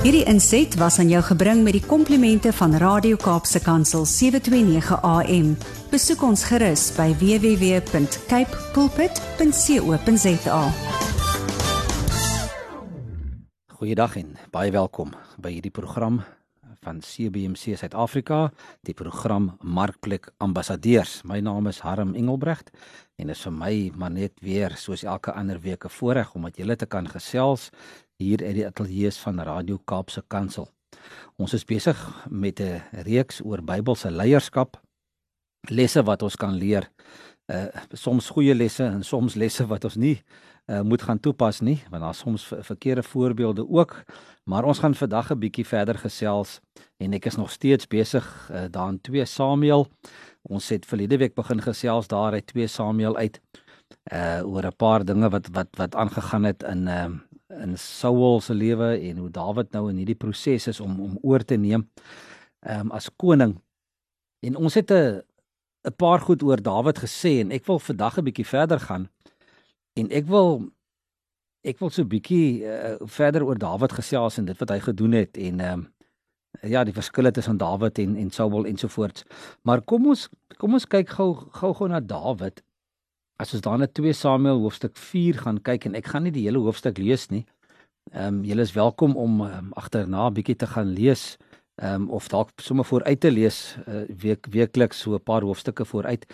Hierdie inset was aan jou gebring met die komplimente van Radio Kaapse Kansel 729 AM. Besoek ons gerus by www.cape pulpit.co.za. Goeiedag en baie welkom by hierdie program van CBC Suid-Afrika, die program Markplek Ambassadeurs. My naam is Harm Engelbrecht en dit is vir my maar net weer soos elke ander week 'n voorreg om met julle te kan gesels hier uit die ateljee van Radio Kaapse Kansel. Ons is besig met 'n reeks oor Bybelse leierskap, lesse wat ons kan leer. Uh soms goeie lesse en soms lesse wat ons nie uh, moet gaan toepas nie, want daar's soms verkeerde voorbeelde ook. Maar ons gaan vandag 'n bietjie verder gesels en ek is nog steeds besig uh, daarin 2 Samuel. Ons het verlede week begin gesels daar uit 2 Samuel uit uh oor 'n paar dinge wat wat wat aangegaan het in uh in Saul se lewe en hoe Dawid nou in hierdie proses is om om oor te neem um, as koning. En ons het 'n 'n paar goed oor Dawid gesê en ek wil vandag 'n bietjie verder gaan en ek wil ek wil so 'n bietjie uh, verder oor Dawid gesels en dit wat hy gedoen het en um, ja, die verskille tussen Dawid en en Saul ensovoorts. Maar kom ons kom ons kyk gou gou gou na Dawid as ons dan na 2 Samuel hoofstuk 4 gaan kyk en ek gaan nie die hele hoofstuk lees nie. Ehm um, julle is welkom om um, agterna 'n bietjie te gaan lees ehm um, of dalk sommer vooruit te lees uh, week weekliks so 'n paar hoofstukke vooruit.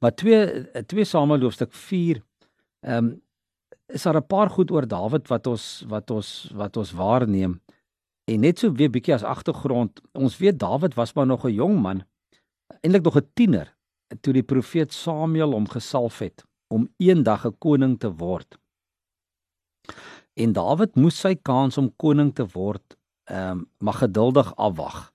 Maar 2 2 Samuel hoofstuk 4 ehm um, is daar 'n paar goed oor Dawid wat ons wat ons wat ons waarneem. En net so weer bietjie as agtergrond, ons weet Dawid was maar nog 'n jong man, eintlik nog 'n tiener toe die profeet Samuel hom gesalf het om eendag 'n koning te word. En Dawid moes sy kans om koning te word, ehm um, maar geduldig afwag.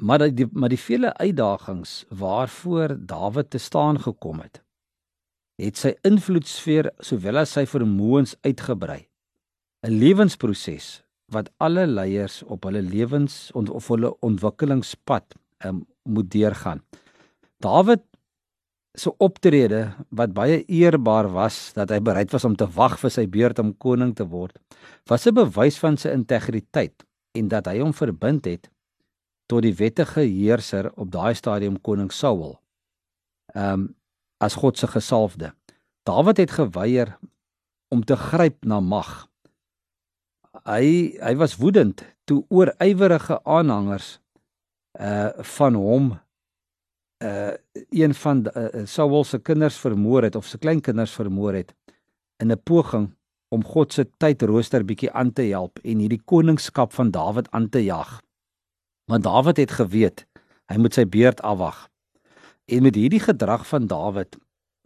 Maar die maar die vele uitdagings waarvoor Dawid te staan gekom het, het sy invloedsfeer sowel as sy vermoëns uitgebrei. 'n Lewensproses wat alle leiers op hulle lewens of hulle ontwikkelingspad um, moet deurgaan. Dawid se optrede wat baie eerbaar was dat hy bereid was om te wag vir sy beurt om koning te word, was 'n bewys van sy integriteit en dat hy hom verbind het tot die wettige heerser op daai stadium koning Saul. Ehm um, as God se gesalfde. Dawid het geweier om te gryp na mag. Hy hy was woedend toe oorywerige aanhangers uh van hom uh een van uh, Saul se kinders vermoor het of se kleinkinders vermoor het in 'n poging om God se tydrooster bietjie aan te help en hierdie koningskap van Dawid aan te jag. Want Dawid het geweet hy moet sy beurt afwag. En met hierdie gedrag van Dawid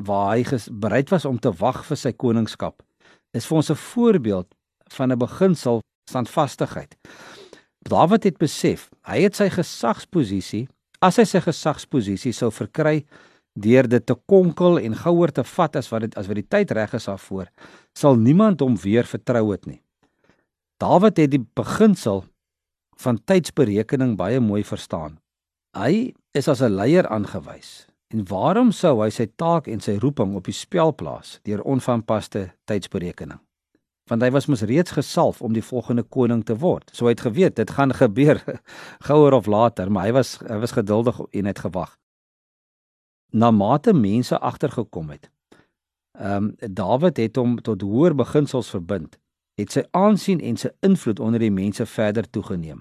waar hy bereid was om te wag vir sy koningskap, is vir ons 'n voorbeeld van 'n beginsel standvastigheid. Dawid het besef, hy het sy gesagsposisie as hy sy gesagsposisie sou verkry deur dit te konkel en gouer te vat as wat dit as wat die tyd reg is daarvoor, sal niemand hom weer vertrou het nie. Dawid het die beginsel van tydsberekening baie mooi verstaan. Hy is as 'n leier aangewys. En waarom sou hy sy taak en sy roeping op die spel plaas deur onvanpaste tydsberekening? Want hy was mos reeds gesalf om die volgende koning te word. So hy het geweet dit gaan gebeur gouer of later, maar hy was hy was geduldig en het gewag. Na mate mense agtergekom het. Ehm um, Dawid het hom tot hoër beginsels verbind, het sy aansien en sy invloed onder die mense verder toegeneem.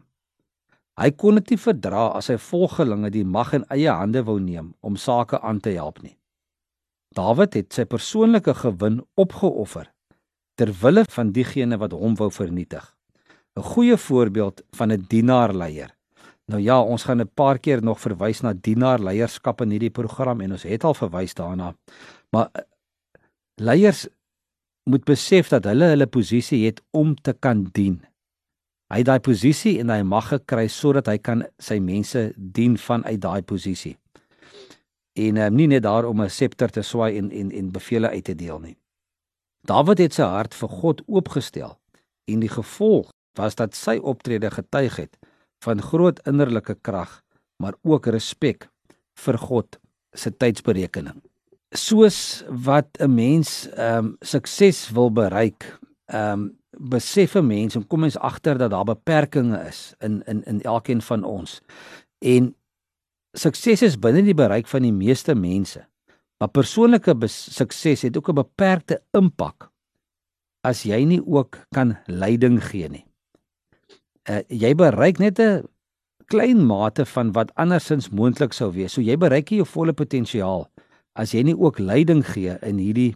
Hy kon dit nie verdra as sy volgelinge die mag in eie hande wou neem om sake aan te help nie. Dawid het sy persoonlike gewin opgeoffer ter wille van diegene wat hom wou vernietig. 'n Goeie voorbeeld van 'n dienaarleier. Nou ja, ons gaan 'n paar keer nog verwys na dienaarleierskap in hierdie program en ons het al verwys daarna. Maar eh, leiers moet besef dat hulle hulle posisie het om te kan dien. Hy het daai posisie en hy mag gekry sodat hy kan sy mense dien vanuit daai posisie. En um, nie net daar om 'n septer te swaai en en en bevele uit te deel nie. Dawid het sy hart vir God oopgestel en die gevolg was dat sy optrede getuig het van groot innerlike krag, maar ook respek vir God se tydsberekening. Soos wat 'n mens ehm um, sukses wil bereik, ehm um, besef 'n mens en kom mens agter dat daar beperkings is in in in elkeen van ons. En sukses is binne die bereik van die meeste mense. Maar persoonlike sukses het ook 'n beperkte impak as jy nie ook kan leiding gee nie. Uh, jy bereik net 'n klein mate van wat andersins moontlik sou wees. So jy bereik nie jou volle potensiaal as jy nie ook leiding gee in hierdie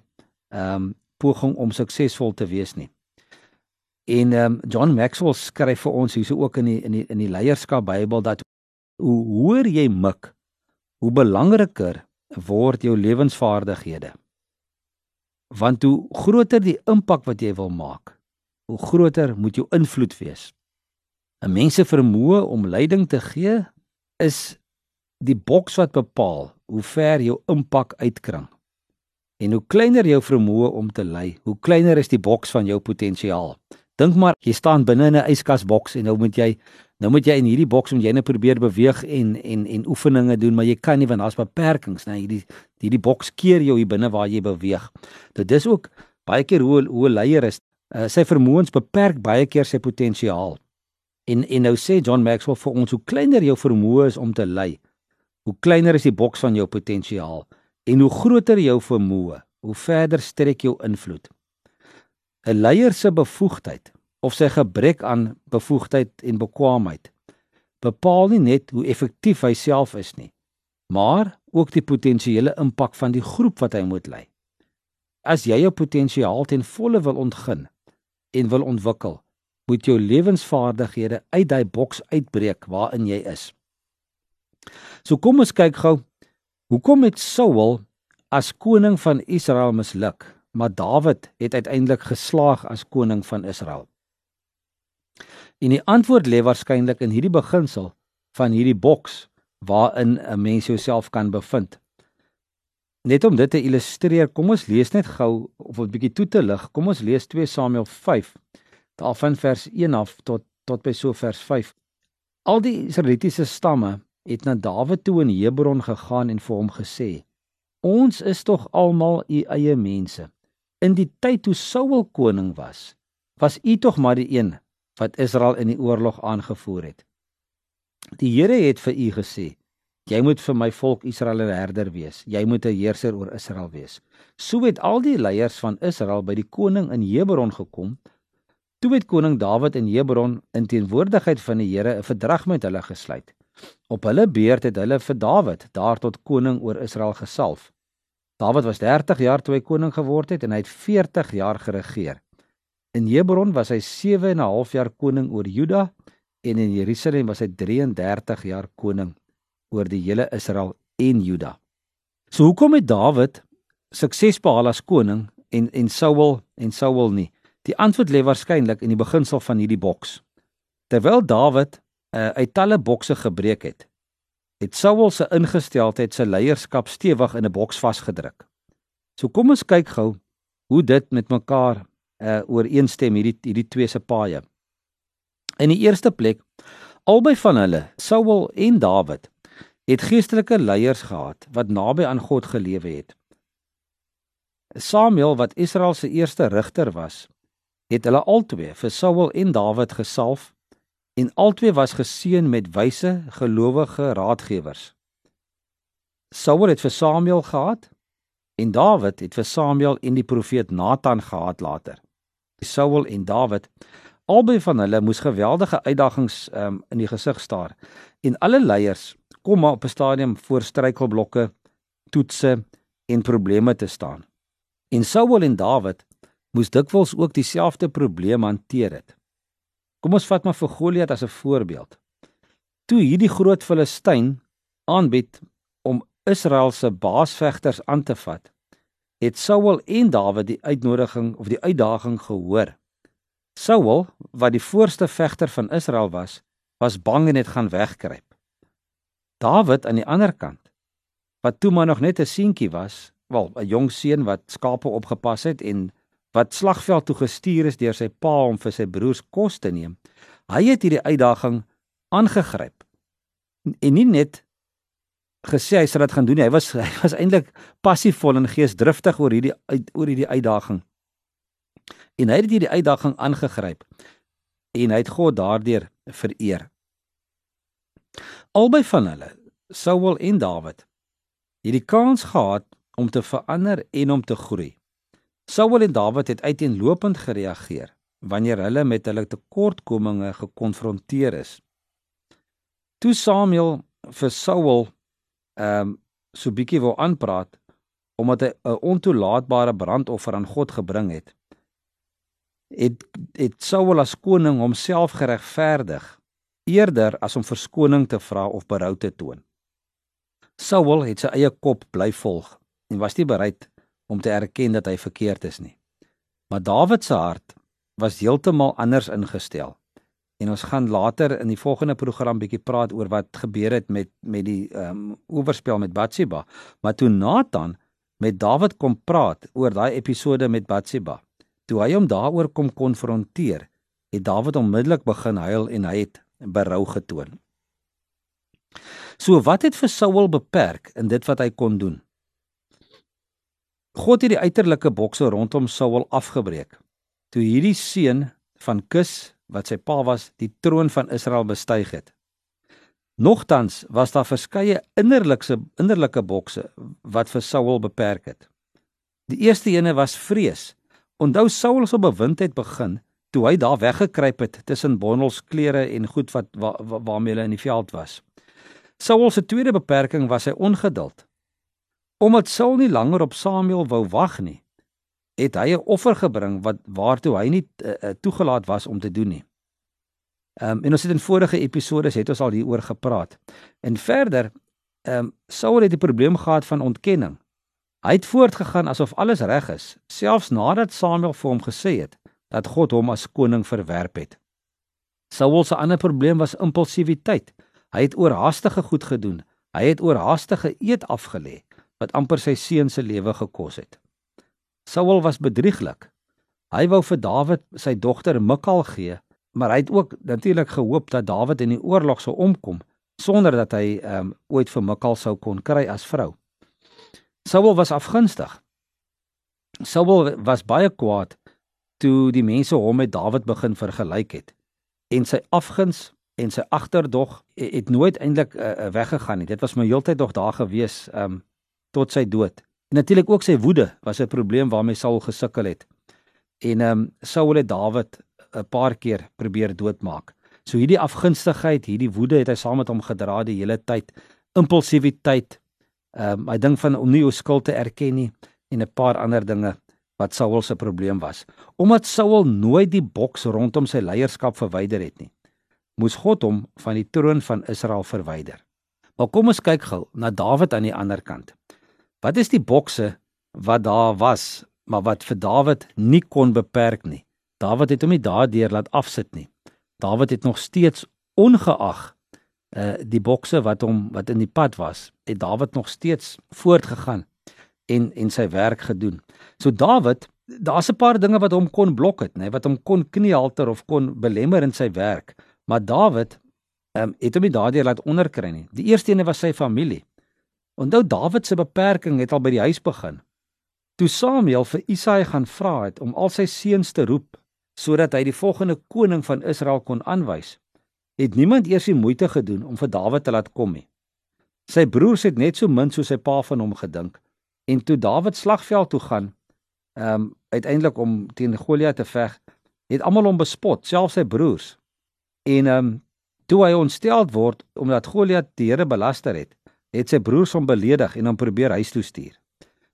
ehm um, poging om suksesvol te wees nie. En ehm um, John Maxwell skryf vir ons hierso ook in die in die in die leierskap Bybel dat hoe hoër jy mik, hoe belangriker word jou lewensvaardighede. Want hoe groter die impak wat jy wil maak, hoe groter moet jou invloed wees. 'n Mens se vermoë om leiding te gee is die boks wat bepaal hoe ver jou impak uitkring. En hoe kleiner jou vermoë om te lei, hoe kleiner is die boks van jou potensiaal. Dink maar, jy staan binne in 'n yskasboks en nou moet jy nou moet jy in hierdie boks moet jy net probeer beweeg en en en oefeninge doen, maar jy kan nie want daar's beperkings, né? Hierdie hierdie boks keer jou hier binne waar jy beweeg. Dit dis ook baie keer hoe hoe 'n leier is, uh, sy vermoëns beperk baie keer sy potensiaal. En en nou sê John Maxwell vir ons hoe kleiner jou vermoë is om te lei, hoe kleiner is die boks van jou potensiaal en hoe groter jou vermoë, hoe verder strek jou invloed. 'n leier se bevoegdheid of sy gebrek aan bevoegdheid en bekwaamheid bepaal nie net hoe effektief hy self is nie, maar ook die potensiële impak van die groep wat hy moet lei. As jy jou potensiaal ten volle wil ontgin en wil ontwikkel, moet jou lewensvaardighede uit daai boks uitbreek waarin jy is. So kom ons kyk gou, hoekom het Saul as koning van Israel misluk? Maar Dawid het uiteindelik geslaag as koning van Israel. En die antwoord lê waarskynlik in hierdie beginsel van hierdie boks waarin 'n mens jouself kan bevind. Net om dit te illustreer, kom ons lees net gou of 'n bietjie toe te lig. Kom ons lees 2 Samuel 5 daarvan vers 1 af tot tot by so vers 5. Al die Israelitiese stamme het na Dawid toe in Hebron gegaan en vir hom gesê: "Ons is tog almal u eie mense in die tyd toe Saul koning was, was u tog maar die een wat Israel in die oorlog aangevoer het. Die Here het vir u gesê: Jy moet vir my volk Israel 'n herder wees. Jy moet 'n heerser oor Israel wees. So het al die leiers van Israel by die koning in Hebron gekom. Toe het koning Dawid in Hebron in teenwoordigheid van die Here 'n verdrag met hulle gesluit. Op hulle beurt het hulle vir Dawid daar tot koning oor Israel gesalf. Dawid was 30 jaar toe hy koning geword het en hy het 40 jaar geregeer. In Hebron was hy 7 en 'n half jaar koning oor Juda en in Jerusalem was hy 33 jaar koning oor die hele Israel en Juda. So hoekom het Dawid sukses behaal as koning en en Saul en Saul nie? Die antwoord lê waarskynlik in die beginsel van hierdie boks. Terwyl Dawid uh, uit talle bokse gebreek het, het Saul se ingesteldheid sy leierskap stewig in 'n boks vasgedruk. So kom ons kyk gou hoe dit met mekaar uh ooreenstem hierdie hierdie twee se paaie. In die eerste plek, albei van hulle, Saul en Dawid, het geestelike leiers gehad wat naby aan God gelewe het. Samuel wat Israel se eerste rigter was, het hulle albei vir Saul en Dawid gesalf en albei was geseën met wyse gelowige raadgewers. Saul het vir Samuel gehad en Dawid het vir Samuel en die profeet Nathan gehad later. Saul en Dawid albei van hulle moes geweldige uitdagings um, in die gesig staar en alle leiers kom maar op 'n stadium voor struikelblokke, toetse en probleme te staan. En Saul en Dawid moes dikwels ook dieselfde probleem hanteer het. Kom ons vat maar vir Goliat as 'n voorbeeld. Toe hierdie groot Filistyn aanbied om Israel se baasvegters aan te vat, het Saul en Dawid die uitnodiging of die uitdaging gehoor. Saul, wat die voorste vegter van Israel was, was bang en het gaan wegkruip. Dawid aan die ander kant, wat toe maar nog net 'n seentjie was, wel 'n jong seun wat skape opgepas het en wat slagveld toe gestuur is deur sy pa om vir sy broers kos te neem. Hy het hierdie uitdaging aangegryp. En nie net gesê hy sal dit gaan doen nie. Hy was hy was eintlik passiefvol en geesdriftig oor hierdie oor hierdie uitdaging. En hy het hierdie uitdaging aangegryp en hy het God daardeur vereer. Albei van hulle, Saul en Dawid, het die kans gehad om te verander en om te groei. Saul en Dawid het uiteenlopend gereageer wanneer hulle met hulle tekortkominge gekonfronteer is. Toe Samuel vir Saul ehm um, so bietjie wou aanpraat omdat hy 'n ontoelaatbare brandoffer aan God gebring het, het het Saul as koning homself geregverdig eerder as om verskoning te vra of berou te toon. Saul het sy eie kop bly volg en was nie bereid om te erken dat hy verkeerd is nie. Maar Dawid se hart was heeltemal anders ingestel. En ons gaan later in die volgende program bietjie praat oor wat gebeur het met met die ehm um, oorspel met Batsheba. Maar toe Nathan met Dawid kom praat oor daai episode met Batsheba, toe hy hom daaroor kom konfronteer, het Dawid onmiddellik begin huil en hy het berou getoon. So wat het vir Saul beperk in dit wat hy kon doen? God het die uiterlike bokse rondom Saul afgebreek. Toe hierdie seun van Kis wat sy pa was, die troon van Israel bestyg het. Nogtans was daar verskeie innerlike innerlike bokse wat vir Saul beperk het. Die eerste ene was vrees. Onthou Saul se bewindheid begin toe hy daar weggekruip het tussen bondels klere en goed wat wa, wa, waarmee hulle in die veld was. Saul se tweede beperking was sy ongeduld. Omdat Saul nie langer op Samuel wou wag nie, het hy 'n offer gebring wat waartoe hy nie uh, toegelaat was om te doen nie. Ehm um, en ons het in vorige episode het ons al hieroor gepraat. En verder, ehm um, Saul het die probleem gehad van ontkenning. Hy het voortgegaan asof alles reg is, selfs nadat Samuel vir hom gesê het dat God hom as koning verwerp het. Saul se ander probleem was impulsiwiteit. Hy het oorhaastige goed gedoen. Hy het oorhaastige eet afgelê wat amper sy seun se lewe gekos het. Saul was bedrieglik. Hy wou vir Dawid sy dogter Mikal gee, maar hy het ook natuurlik gehoop dat Dawid in die oorlog sou omkom sonder dat hy um, ooit vir Mikal sou kon kry as vrou. Saul was afgunstig. Saul was baie kwaad toe die mense hom met Dawid begin vergelyk het en sy afguns en sy agterdog het nooit eintlik uh, weggegaan nie. Dit was my heeltyd nog daar gewees um tot sy dood. En natuurlik ook sy woede was 'n probleem waarmee Saul gesukkel het. En um Saul het Dawid 'n paar keer probeer doodmaak. So hierdie afgunstigheid, hierdie woede het hy saam met hom gedra die hele tyd. Impulsiwiteit. Um hy dink van om nie jou skuld te erken nie en 'n paar ander dinge wat Saul se probleem was. Omdat Saul nooit die boks rondom sy leierskap verwyder het nie, moes God hom van die troon van Israel verwyder. Maar kom ons kyk gou na Dawid aan die ander kant. Wat is die bokse wat daar was, maar wat vir Dawid nie kon beperk nie? Dawid het hom nie daardeur laat afsit nie. Dawid het nog steeds ongeag uh die bokse wat hom wat in die pad was, het Dawid nog steeds voortgegaan en en sy werk gedoen. So Dawid, daar's 'n paar dinge wat hom kon blok het, nê, wat hom kon kniehalter of kon belemmer in sy werk, maar Dawid ehm um, het hom nie daardeur laat onderkry nie. Die eerste ene was sy familie. Onthou Dawid se beperking het al by die huis begin. Toe Samuel vir Isaai gaan vra het om al sy seuns te roep sodat hy die volgende koning van Israel kon aanwys, het niemand eers die moeite gedoen om vir Dawid te laat kom nie. Sy broers het net so min soos sy pa van hom gedink en toe Dawid slagveld toe gaan, ehm um, uiteindelik om teen Goliat te veg, het almal hom bespot, selfs sy broers. En ehm um, toe hy ontsteld word omdat Goliat die Here belaster het, het sy broers hom beledig en hom probeer huis toe stuur.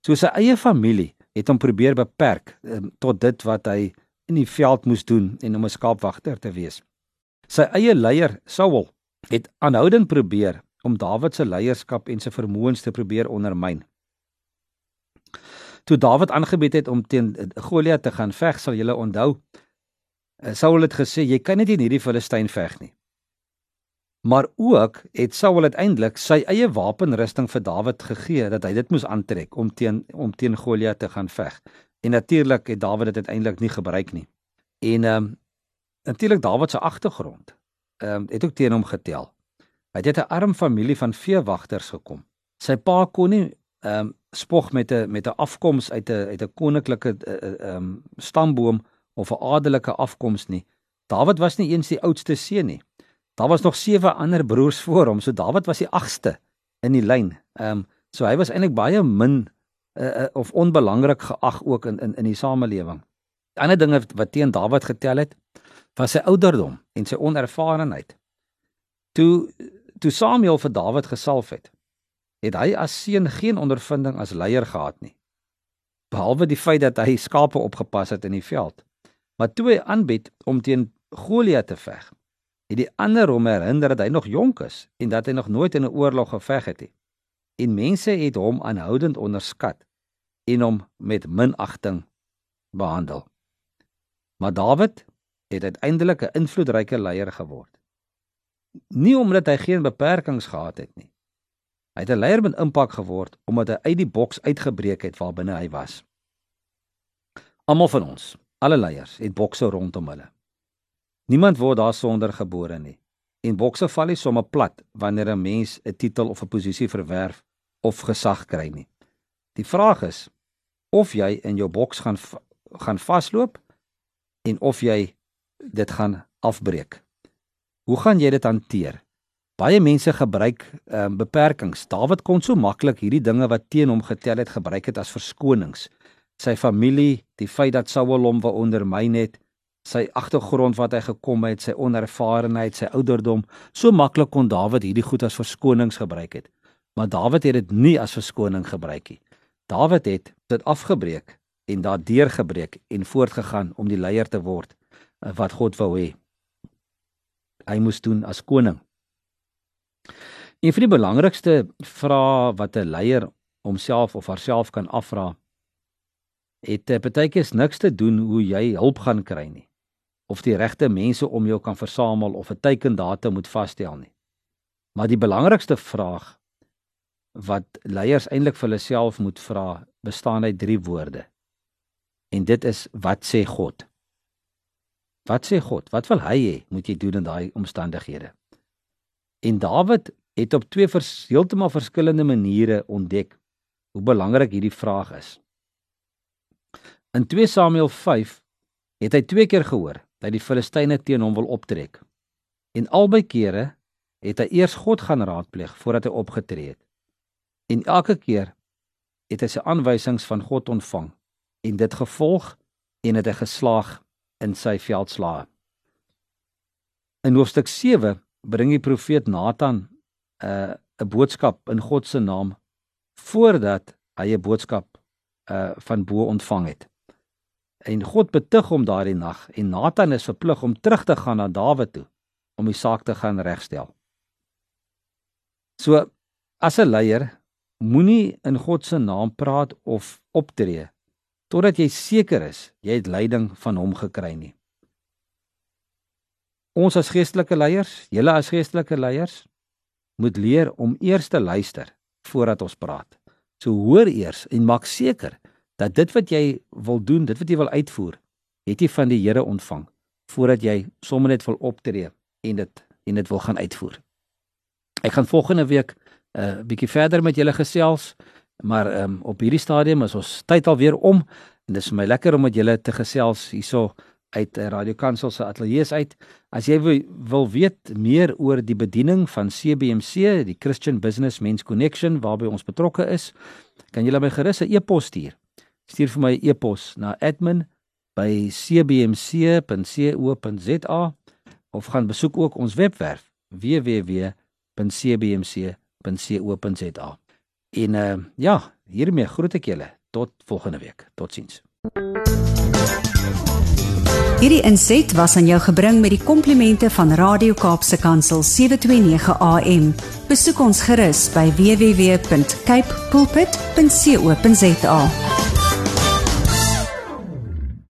So sy eie familie het hom probeer beperk um, tot dit wat hy in die veld moes doen en om 'n skaapwagter te wees. Sy eie leier, Saul, het aanhoudend probeer om Dawid se leierskap en sy vermoëns te probeer ondermyn. Toe Dawid aangebied het om teen Goliat te gaan veg, sal julle onthou, eh, Saul het gesê jy kan nie teen hierdie Filistyn veg nie. Maar ook het Saul uiteindelik sy eie wapenrusting vir Dawid gegee dat hy dit moes aantrek om teen om teen Goliat te gaan veg. En natuurlik het Dawid dit uiteindelik nie gebruik nie. En ehm um, natuurlik Dawid se agtergrond ehm um, het ook teen hom getel. Hy het 'n arm familie van veewagters gekom. Sy pa kon nie ehm um, spog met 'n met 'n afkoms uit 'n uit 'n koninklike ehm uh, um, stamboom of 'n adelike afkoms nie. Dawid was nie eens die oudste seun nie. Daar was nog sewe ander broers voor hom, so Dawid was die agste in die lyn. Ehm um, so hy was eintlik baie min uh, uh, of onbelangrik geag ook in in in die samelewing. Ander dinge wat teen Dawid getel het, was sy ouderdom en sy onervarenheid. Toe toe Samuel vir Dawid gesalf het, het hy as seun geen ondervinding as leier gehad nie. Behalwe die feit dat hy skape opgepas het in die veld. Maar toe hy aanbied om teen Goliat te veg, het die ander hom herinner dat hy nog jonk is en dat hy nog nooit in 'n oorlog geveg het nie. En mense het hom aanhoudend onderskat en hom met minagting behandel. Maar Dawid het uiteindelik 'n invloedryke leier geword. Nie omdat hy geen beperkings gehad het nie. Hy het 'n leier met impak geword omdat hy uit die boks uitgebreek het waarbinne hy was. Almal van ons, alle leiers, het bokse rondom hulle. Niemand word daar sonder gebore nie. En bokse val nie sommer plat wanneer 'n mens 'n titel of 'n posisie verwerf of gesag kry nie. Die vraag is of jy in jou boks gaan gaan vasloop en of jy dit gaan afbreek. Hoe gaan jy dit hanteer? Baie mense gebruik um, beperkings. Dawid kon so maklik hierdie dinge wat teen hom getel het gebruik het as verskonings. Sy familie, die feit dat Saul hom wou ondermyn het, sy agtergrond wat hy gekom het, sy onervarenheid, sy ouderdom, so maklik kon Dawid hierdie goed as verskonings gebruik het. Maar Dawid het dit nie as verskoning gebruik nie. Dawid het dit afgebreek en daardeur gebreek en voortgegaan om die leier te word eh, wat God wou hê. Hy moes doen as koning. Een van die belangrikste vrae wat 'n leier homself of haarself kan afvra, het eh, baie keer niks te doen hoe jy hulp gaan kry nie of die regte mense om jou kan versamel of 'n teikendatum moet vasstel nie. Maar die belangrikste vraag wat leiers eintlik vir hulle self moet vra, bestaan uit drie woorde. En dit is wat sê God? Wat sê God? Wat wil hy hê moet jy doen in daai omstandighede? En Dawid het op twee vers, heeltemal verskillende maniere ontdek hoe belangrik hierdie vraag is. In 2 Samuel 5 het hy twee keer gehoor dat die Filistyne teen hom wil optrek. En albei kere het hy eers God gaan raadpleeg voordat hy opgetree het. En elke keer het hy sy aanwysings van God ontvang en dit gevolg en het hy geslaag in sy veldslae. In hoofstuk 7 bring die profeet Nathan 'n uh, 'n boodskap in God se naam voordat hy 'n boodskap uh van bo ontvang het. En God betug hom daardie nag en Nathan is verplig om terug te gaan na Dawid toe om die saak te gaan regstel. So as 'n leier moenie in God se naam praat of optree totdat jy seker is jy het leiding van hom gekry nie. Ons as geestelike leiers, julle as geestelike leiers moet leer om eers te luister voordat ons praat. So hoor eers en maak seker dat dit wat jy wil doen, dit wat jy wil uitvoer, het jy van die Here ontvang voordat jy sommer net wil optree en dit en dit wil gaan uitvoer. Ek gaan volgende week 'n uh, bietjie verder met julle gesels, maar um, op hierdie stadium is ons tyd alweer om en dit is vir my lekker om met julle te gesels hierso uit uh, Radio Kansel se ateljee uit. As jy wil weet meer oor die bediening van CBMC, die Christian Business Men's Connection waarby ons betrokke is, kan jy my gerus 'n e-pos stuur. Stuur vir my 'n e-pos na admin@cbmc.co.za of gaan besoek ook ons webwerf www.cbmc.co.za. En uh ja, hiermee groet ek julle tot volgende week. Totsiens. Hierdie inset was aan jou gebring met die komplimente van Radio Kaapse Kansel 729 AM. Besoek ons gerus by www.cape pulpit.co.za.